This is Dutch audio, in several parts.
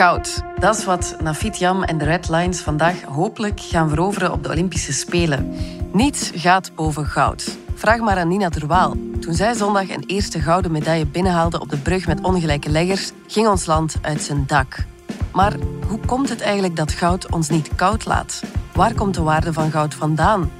Goud. Dat is wat Nafit Jam en de Red Lions vandaag hopelijk gaan veroveren op de Olympische Spelen. Niets gaat boven goud. Vraag maar aan Nina Terwaal. Toen zij zondag een eerste gouden medaille binnenhaalde op de brug met ongelijke leggers, ging ons land uit zijn dak. Maar hoe komt het eigenlijk dat goud ons niet koud laat? Waar komt de waarde van goud vandaan?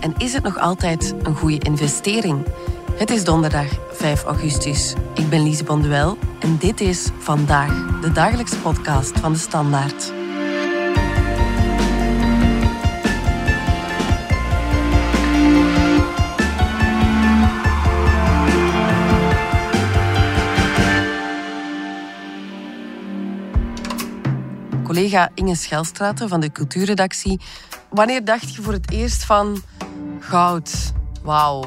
En is het nog altijd een goede investering? Het is donderdag 5 augustus. Ik ben Lise Bonduel en dit is Vandaag, de dagelijkse podcast van de Standaard. Collega Inge Schelstraten van de cultuurredactie. Wanneer dacht je voor het eerst van goud? Wauw,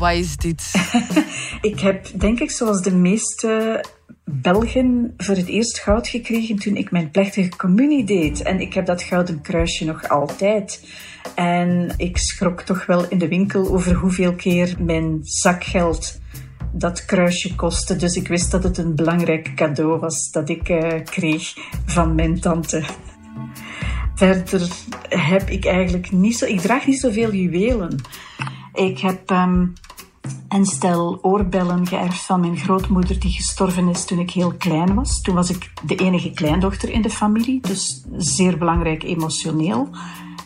wat is dit? ik heb, denk ik, zoals de meeste Belgen voor het eerst goud gekregen toen ik mijn plechtige communie deed. En ik heb dat gouden kruisje nog altijd. En ik schrok toch wel in de winkel over hoeveel keer mijn zakgeld dat kruisje kostte. Dus ik wist dat het een belangrijk cadeau was dat ik uh, kreeg van mijn tante. Verder heb ik eigenlijk niet zo... Ik draag niet zoveel juwelen. Ik heb um, een stel oorbellen geërfd van mijn grootmoeder die gestorven is toen ik heel klein was. Toen was ik de enige kleindochter in de familie, dus zeer belangrijk emotioneel.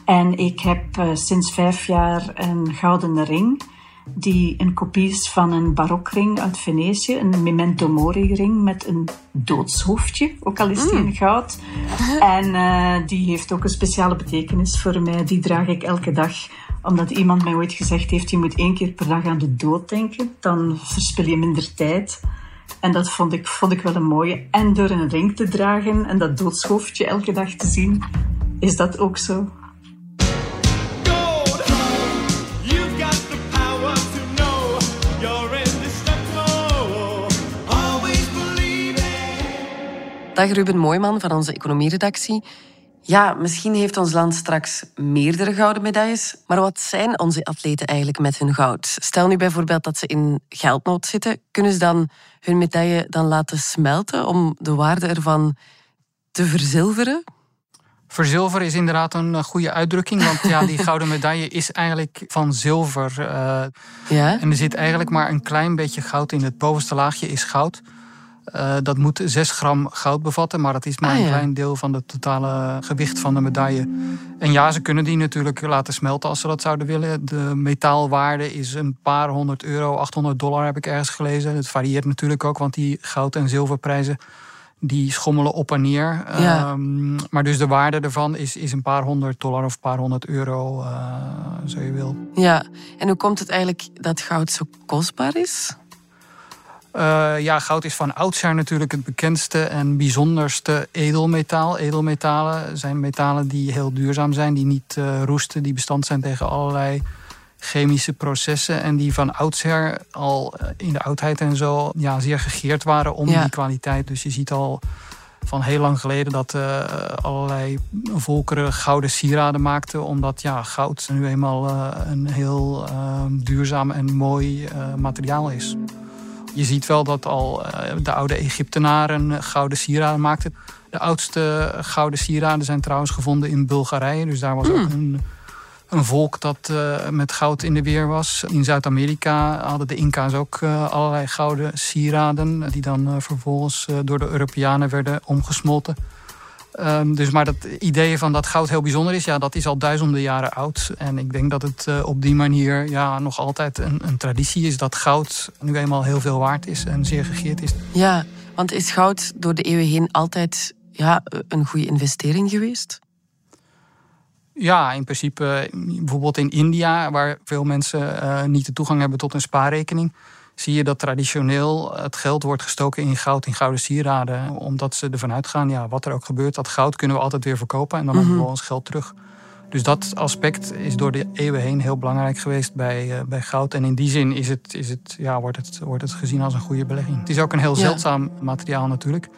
En ik heb uh, sinds vijf jaar een gouden ring die een kopie is van een barokring uit Venetië, een memento mori ring met een doodshoofdje, ook al is die in mm. goud. En uh, die heeft ook een speciale betekenis voor mij. Die draag ik elke dag omdat iemand mij ooit gezegd heeft, je moet één keer per dag aan de dood denken, dan verspil je minder tijd. En dat vond ik, vond ik wel een mooie. En door een ring te dragen en dat doodshoofdje elke dag te zien, is dat ook zo. Dag Ruben Mooiman van onze economieredactie. Ja, misschien heeft ons land straks meerdere gouden medailles. Maar wat zijn onze atleten eigenlijk met hun goud? Stel nu bijvoorbeeld dat ze in geldnood zitten. Kunnen ze dan hun medaille dan laten smelten om de waarde ervan te verzilveren? Verzilveren is inderdaad een goede uitdrukking. Want ja, die gouden medaille is eigenlijk van zilver. Uh, ja? En er zit eigenlijk maar een klein beetje goud in. Het bovenste laagje is goud. Uh, dat moet 6 gram goud bevatten, maar dat is maar ah, een klein deel van het totale gewicht van de medaille. En ja, ze kunnen die natuurlijk laten smelten als ze dat zouden willen. De metaalwaarde is een paar honderd euro, 800 dollar heb ik ergens gelezen. Het varieert natuurlijk ook, want die goud- en zilverprijzen die schommelen op en neer. Ja. Um, maar dus de waarde ervan is, is een paar honderd dollar of een paar honderd euro, uh, zo je wil. Ja, en hoe komt het eigenlijk dat goud zo kostbaar is? Uh, ja, goud is van oudsher natuurlijk het bekendste en bijzonderste edelmetaal. Edelmetalen zijn metalen die heel duurzaam zijn, die niet uh, roesten, die bestand zijn tegen allerlei chemische processen en die van oudsher al eh, in de oudheid en zo ja, zeer gegeerd waren om die kwaliteit. Dus je ziet al van heel lang geleden dat uh, allerlei volkeren gouden sieraden maakten. Omdat ja, goud nu eenmaal uh, een heel uh, duurzaam en mooi materiaal is. Je ziet wel dat al eh, de oude Egyptenaren gouden sieraden maakten. De oudste gouden sieraden zijn trouwens gevonden in Bulgarije. Dus daar was ook hmm. een, een volk dat uh, met goud in de weer was. In Zuid-Amerika hadden de Inca's ook uh, allerlei gouden sieraden... die dan uh, vervolgens door de Europeanen werden omgesmolten. Um, dus maar dat idee van dat goud heel bijzonder is, ja, dat is al duizenden jaren oud. En ik denk dat het uh, op die manier ja, nog altijd een, een, traditie is dat goud nu eenmaal heel veel waard is en zeer gegeerd is. Ja, want is goud door de eeuwen heen altijd ja, een goede investering geweest? Ja, in principe bijvoorbeeld in India, waar veel mensen uh, niet de toegang hebben tot een spaarrekening zie je dat traditioneel het geld wordt gestoken in goud, in gouden sieraden. Omdat ze ervan uitgaan, ja, wat er ook gebeurt, dat goud kunnen we altijd weer verkopen en dan hebben we mhm. ons geld terug. Dus dat aspect is door de eeuwen heen heel belangrijk geweest bij, uh, bij goud. En in die zin is het, is het, ja, wordt, het, wordt het gezien als een goede belegging. Het is ook een heel zeldzaam materiaal natuurlijk.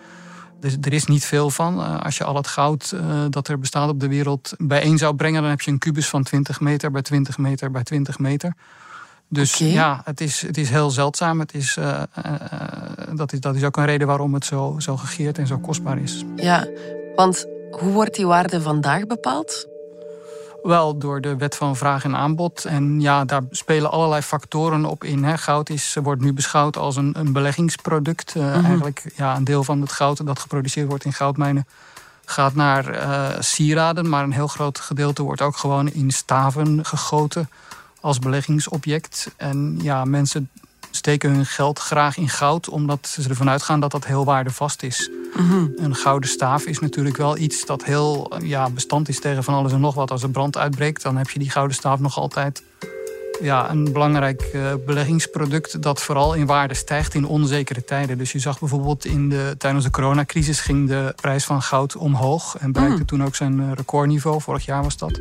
Dus er is niet veel van. Uh, als je al het goud uh, dat er bestaat op de wereld bijeen zou brengen, dan heb je een kubus van 20 meter bij 20 meter bij 20 meter. Dus ja, het is, het is heel zeldzaam. Het is, uh, dat, is, dat is ook een reden waarom het zo, zo gegeerd en zo kostbaar is. Ja, want hoe wordt die waarde vandaag bepaald? Wel door de wet van vraag en aanbod. En ja, daar spelen allerlei factoren op in. Hè. Goud is, wordt nu beschouwd als een, een beleggingsproduct. Uh, Eigenlijk ja, een deel van het goud dat geproduceerd wordt in goudmijnen gaat naar sieraden. Maar een heel groot gedeelte wordt ook gewoon in staven gegoten als beleggingsobject. En ja, mensen steken hun geld graag in goud, omdat ze ervan uitgaan dat dat heel waardevast is. Mhm. Een gouden staaf is natuurlijk wel iets dat heel ja, bestand is tegen van alles en nog wat. Als er brand uitbreekt, dan heb je die gouden staaf nog altijd. Ja, een belangrijk uh, beleggingsproduct dat vooral in waarde stijgt in onzekere tijden. Dus je zag bijvoorbeeld in de, tijdens de coronacrisis ging de prijs van goud omhoog en bereikte mm. toen ook zijn eh, recordniveau. Vorig jaar was dat.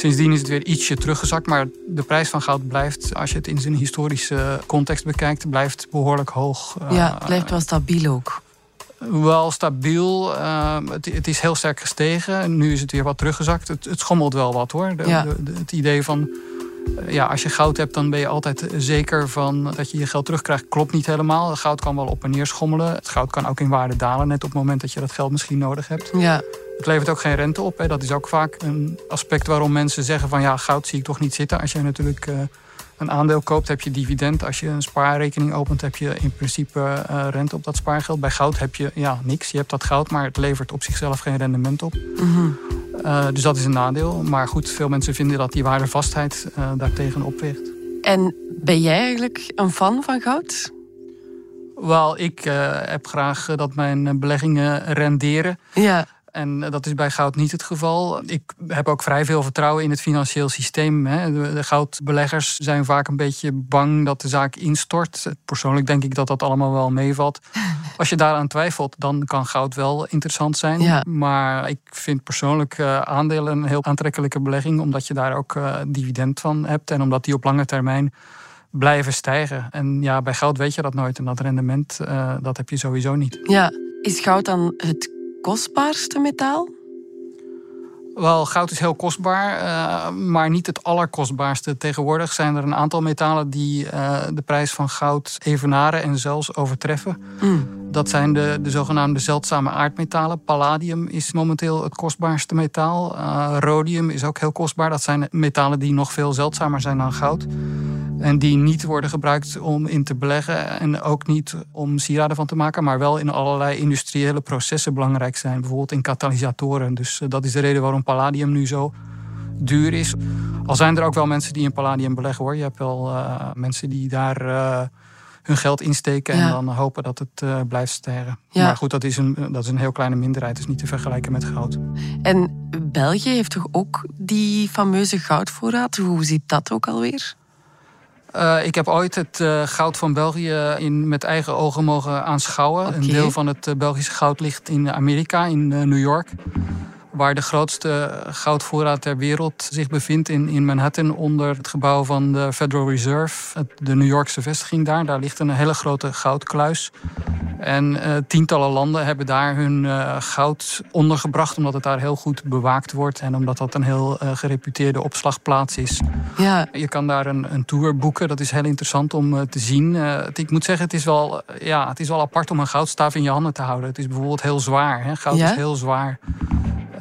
Sindsdien is het weer ietsje teruggezakt, maar de prijs van goud blijft, als je het in zijn historische context bekijkt, blijft behoorlijk hoog. Ja, het blijft wel stabiel ook. Wel stabiel. Ehm, het, het, is heel sterk gestegen. Nu is het weer wat teruggezakt. Het, het schommelt wel wat hoor. De, het idee van eh, ja, als je goud hebt, dan ben je altijd zeker van dat je je geld terugkrijgt. Klopt niet helemaal. Goud kan wel op en neer schommelen. Het goud kan ook in waarde dalen, net op het moment dat je dat geld misschien nodig hebt. Ja. Het levert ook geen rente op. Hè. Dat is ook vaak een aspect waarom mensen zeggen van ja, goud zie ik toch niet zitten. Als je natuurlijk uh, een aandeel koopt, heb je dividend. Als je een spaarrekening opent, heb je in principe uh, rente op dat spaargeld. Bij goud heb je ja, niks. Je hebt dat goud, maar het levert op zichzelf geen rendement op. Mm dus dat is een nadeel. Maar goed, veel mensen vinden dat die waardevastheid daartegen opweegt. En ben jij eigenlijk een fan van goud? Wel, ik heb graag dat mijn beleggingen renderen. Ja. En dat is bij goud niet het geval. Ik heb ook vrij veel vertrouwen in het financieel systeem. De goudbeleggers zijn vaak een beetje bang dat de zaak instort. Persoonlijk denk ik dat dat allemaal wel meevalt. Als je daaraan twijfelt, dan kan goud wel interessant zijn. Maar ik vind persoonlijk eh, aandelen een heel aantrekkelijke belegging, omdat je daar ook uh, dividend van hebt en omdat die op lange termijn blijven stijgen. En ja, bij goud weet je dat nooit. En dat rendement, uh, dat heb je sowieso niet. Ja, is goud dan het kostbaarste metaal? Wel, goud is heel kostbaar, uh, maar niet het allerkostbaarste. Tegenwoordig zijn er een aantal metalen die uh, de prijs van goud evenaren en zelfs overtreffen. Mm. Dat zijn de, de zogenaamde zeldzame aardmetalen. Palladium is momenteel het kostbaarste metaal. Uh, rhodium is ook heel kostbaar. Dat zijn metalen die nog veel zeldzamer zijn dan goud. En die niet worden gebruikt om in te beleggen en ook niet om sieraden van te maken, maar wel in allerlei industriële processen belangrijk zijn. Bijvoorbeeld in katalysatoren. Dus eh, dat is de reden waarom palladium nu zo duur is. Al zijn er ook wel mensen die in palladium beleggen hoor. Je hebt wel uh, mensen die daar uh, hun geld insteken en dan hopen dat het uh, blijft stijgen. Ja. Maar goed, dat is, een, dat is een heel kleine minderheid. Is niet te vergelijken met goud. En België heeft toch ook die fameuze goudvoorraad? Hoe ziet dat ook alweer? Uh, ik heb ooit het uh, goud van België in, met eigen ogen mogen aanschouwen. Okay. Een deel van het uh, Belgische goud ligt in Amerika, in New York. Waar de grootste goudvoorraad ter wereld zich bevindt in, in Manhattan onder het gebouw van de Federal Reserve, het, de New Yorkse vestiging daar. Daar ligt een hele grote goudkluis. En uh, tientallen landen hebben daar hun uh, goud ondergebracht, omdat het daar heel goed bewaakt wordt en omdat dat een heel uh, gereputeerde opslagplaats is. Ja. Je kan daar een, een tour boeken, dat is heel interessant om te zien. ik moet zeggen, het is, wel, ja, het is wel apart om een goudstaaf in je handen te houden. Het is bijvoorbeeld heel zwaar. Hè? Goud ja? is heel zwaar.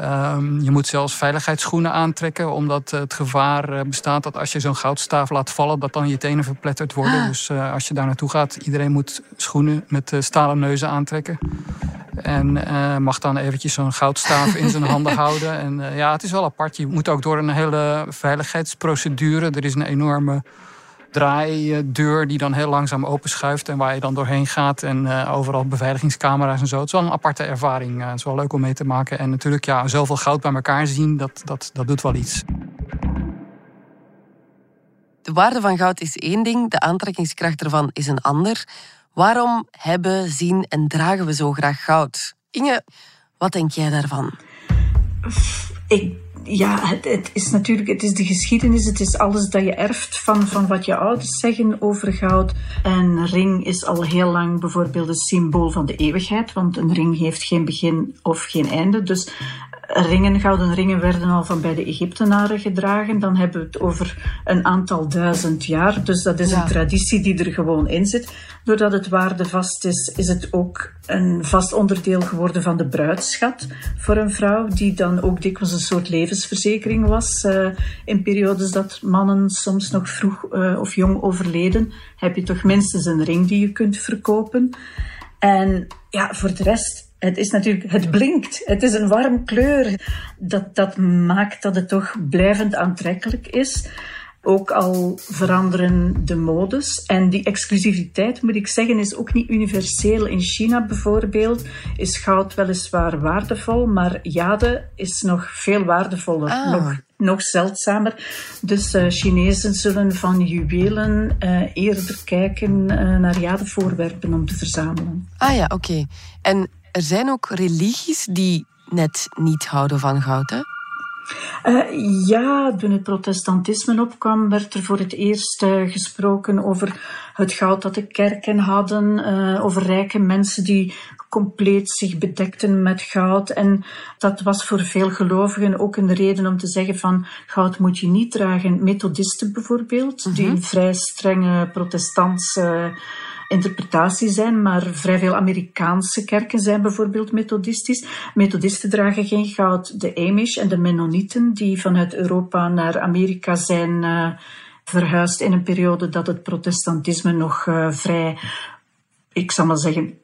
Um, je moet zelfs veiligheidsschoenen aantrekken, omdat het gevaar bestaat dat als je zo'n goudstaaf laat vallen, dat dan je tenen verpletterd worden. Ah. Dus uh, als je daar naartoe gaat, iedereen moet schoenen met uh, stalen neuzen aantrekken. En uh, mag dan eventjes zo'n goudstaaf in zijn handen houden. En ja, het is wel apart. Je moet ook door een hele veiligheidsprocedure. Er is een enorme draaideur die dan heel langzaam openschuift en waar je dan doorheen gaat. En uh, overal beveiligingscamera's en zo. Het is wel een aparte ervaring. Uh, het is wel leuk om mee te maken. En natuurlijk, ja, zoveel goud bij elkaar zien, dat, dat, dat doet wel iets. De waarde van goud is één ding, de aantrekkingskracht ervan is een ander. Waarom hebben, zien en dragen we zo graag goud? Inge, wat denk jij daarvan? Ik ja, het, is natuurlijk, het is de geschiedenis, het is alles dat je erft van, van wat je ouders zeggen over goud. Een ring is al heel lang bijvoorbeeld een symbool van de eeuwigheid, want een ring heeft geen begin of geen einde. Dus ringen, gouden ringen werden al van bij de Egyptenaren gedragen. Dan hebben we het over een aantal duizend jaar. Dus dat is een traditie die er gewoon in zit. Doordat het waardevast is, is het ook een vast onderdeel geworden van de bruidschat voor een vrouw, die dan ook dikwijls een soort levensverzekering was. Uh, in periodes dat mannen soms nog vroeg uh, of jong overleden, heb je toch minstens een ring die je kunt verkopen. En ja, voor de rest het is natuurlijk, het blinkt. Het is een warm kleur. Dat, dat maakt dat het toch blijvend aantrekkelijk is. Ook al veranderen de modes. En die exclusiviteit, moet ik zeggen, is ook niet universeel. In China bijvoorbeeld is goud weliswaar waardevol, maar jade is nog veel waardevoller. Ah. Nog, nog zeldzamer. Dus uh, Chinezen zullen van juwelen uh, eerder kijken uh, naar jadevoorwerpen om te verzamelen. Ah ja, oké. En er zijn ook religies die net niet houden van goud, hè? Uh, ja, toen het protestantisme opkwam, werd er voor het eerst uh, gesproken over het goud dat de kerken hadden, uh, over rijke mensen die compleet zich bedekten met goud. En dat was voor veel gelovigen ook een reden om te zeggen van goud moet je niet dragen. Methodisten bijvoorbeeld, -hmm. die vrij strenge protestantse interpretatie zijn, maar vrij veel Amerikaanse kerken zijn bijvoorbeeld methodistisch. Methodisten dragen geen goud. De Amish en de Mennonieten, die vanuit Europa naar Amerika zijn uh, verhuisd in een periode dat het protestantisme nog uh, vrij, ik zal maar zeggen,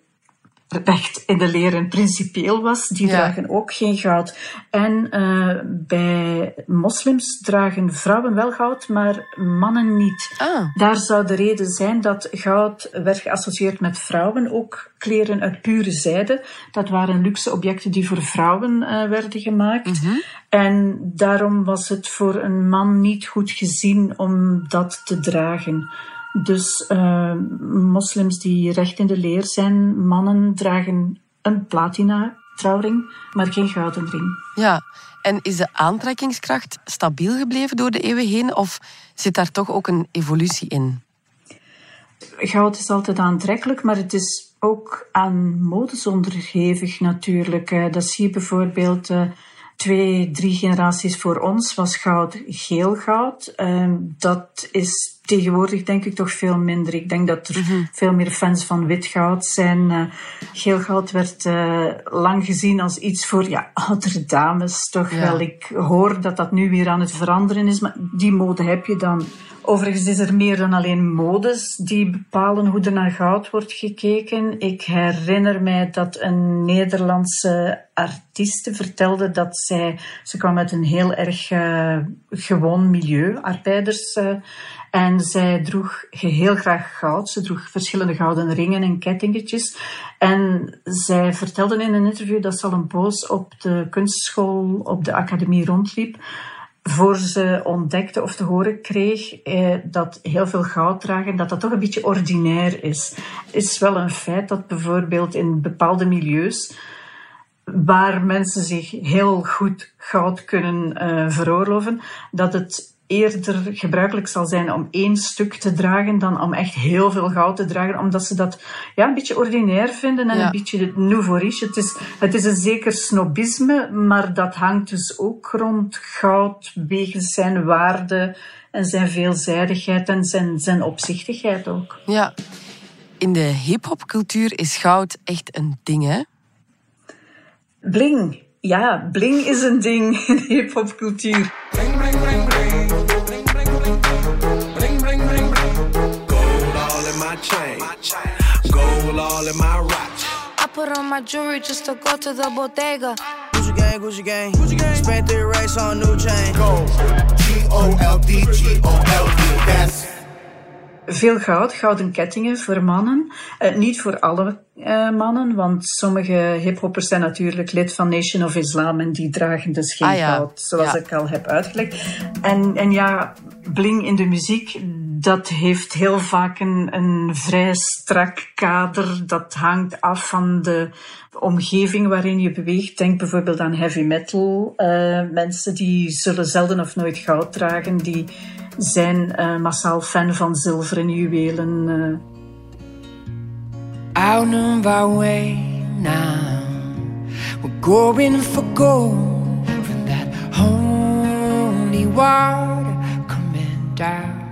recht in de leren principieel was, die dragen ook geen goud. En uh, bij moslims dragen vrouwen wel goud, maar mannen niet. Ah. Daar zou de reden zijn dat goud werd geassocieerd met vrouwen, ook kleren uit pure zijde. Dat waren luxe objecten die voor vrouwen uh, werden gemaakt. Mm -hmm. En daarom was het voor een man niet goed gezien om dat te dragen. Dus uh, moslims die recht in de leer zijn, mannen dragen een platina trouwring, maar geen gouden ring. Ja, en is de aantrekkingskracht stabiel gebleven door de eeuwen heen of zit daar toch ook een evolutie in? Goud is altijd aantrekkelijk, maar het is ook aan modes onderhevig natuurlijk. Dat zie je bijvoorbeeld uh, twee, drie generaties voor ons was goud geel goud. Uh, dat is tegenwoordig denk ik toch veel minder. Ik denk dat er mm-hmm. veel meer fans van wit goud zijn. Uh, geel goud werd uh, lang gezien als iets voor ja, oudere dames. Toch ja. wel. Ik hoor dat dat nu weer aan het veranderen is. Maar die mode heb je dan. Overigens is er meer dan alleen modes die bepalen hoe er naar goud wordt gekeken. Ik herinner mij dat een Nederlandse artieste vertelde dat zij, ze kwam uit een heel erg uh, gewoon milieu, arbeiders. En zij droeg heel graag goud. Ze droeg verschillende gouden ringen en kettingetjes. En zij vertelde in een interview dat ze al een poos op de kunstschool, op de academie rondliep voor ze ontdekte of te horen kreeg eh, dat heel veel goud dragen, dat dat toch een beetje ordinair is. Het is wel een feit dat bijvoorbeeld in bepaalde milieus, waar mensen zich heel goed goud kunnen uh, veroorloven, dat het eerder gebruikelijk zal zijn om één stuk te dragen dan om echt heel veel goud te dragen, omdat ze dat ja, een beetje ordinair vinden en ja. een beetje nouveau riche. Het is, het is een zeker snobisme, maar dat hangt dus ook rond goud wegens zijn waarde en zijn veelzijdigheid en zijn, zijn opzichtigheid ook. Ja, in de hip-hopcultuur is goud echt een ding, hè? Bling. Ja, bling is een ding in hip-hopcultuur. Bling, bling, bling, bling. All in my watch. I put on my jewelry just to go to the bodega. Gucci gang, Gucci gang, Gucci gang. Spent the race on new chain. Gold. G-O-L-D, G-O-L-D, that's veel goud, gouden kettingen voor mannen. Uh, niet voor alle uh, mannen, want sommige hiphoppers zijn natuurlijk lid van Nation of Islam en die dragen dus geen ah, ja. goud, zoals ja. ik al heb uitgelegd. En, en ja, bling in de muziek, dat heeft heel vaak een, een vrij strak kader. Dat hangt af van de omgeving waarin je beweegt. Denk bijvoorbeeld aan heavy metal. Uh, mensen die zullen zelden of nooit goud dragen, die zijn uh, massaal fan van zilveren juwelen. Uh. Out of our way now, we're going for gold. water coming down.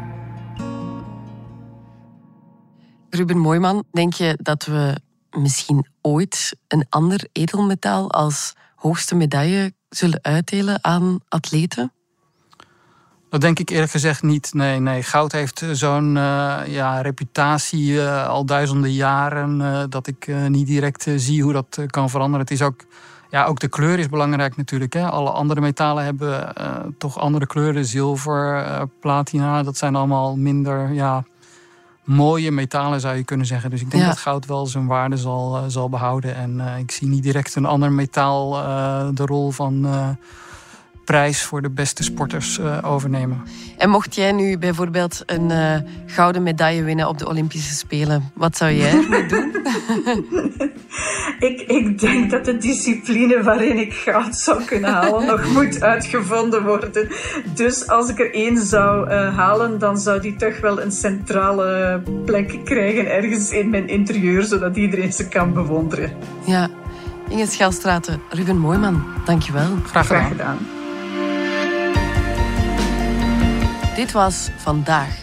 Ruben Mooiman, denk je dat we misschien ooit een ander edelmetaal als hoogste medaille zullen uitdelen aan atleten? Dat denk ik eerlijk gezegd niet. Nee, nee. Goud heeft zo'n uh, ja, reputatie uh, al duizenden jaren dat ik niet direct zie hoe dat kan veranderen. Het is ook, ja, ook de kleur is belangrijk natuurlijk. Hè. Alle andere metalen hebben toch andere kleuren. Zilver, platina, dat zijn allemaal minder ja, mooie metalen zou je kunnen zeggen. Dus ik denk dat goud wel zijn waarde zal, zal behouden. En ik zie niet direct een ander metaal de rol van prijs voor de beste sporters uh, overnemen. En mocht jij nu bijvoorbeeld een uh, gouden medaille winnen op de Olympische Spelen, wat zou jij doen? ik, ik denk dat de discipline waarin ik goud zou kunnen halen nog moet uitgevonden worden. Dus als ik er één zou uh, halen, dan zou die toch wel een centrale plek krijgen ergens in mijn interieur, zodat iedereen ze kan bewonderen. Ja. Inge Schelstraten, Ruben Mooiman, dankjewel. Graag gedaan. Graag gedaan. Dit was Vandaag,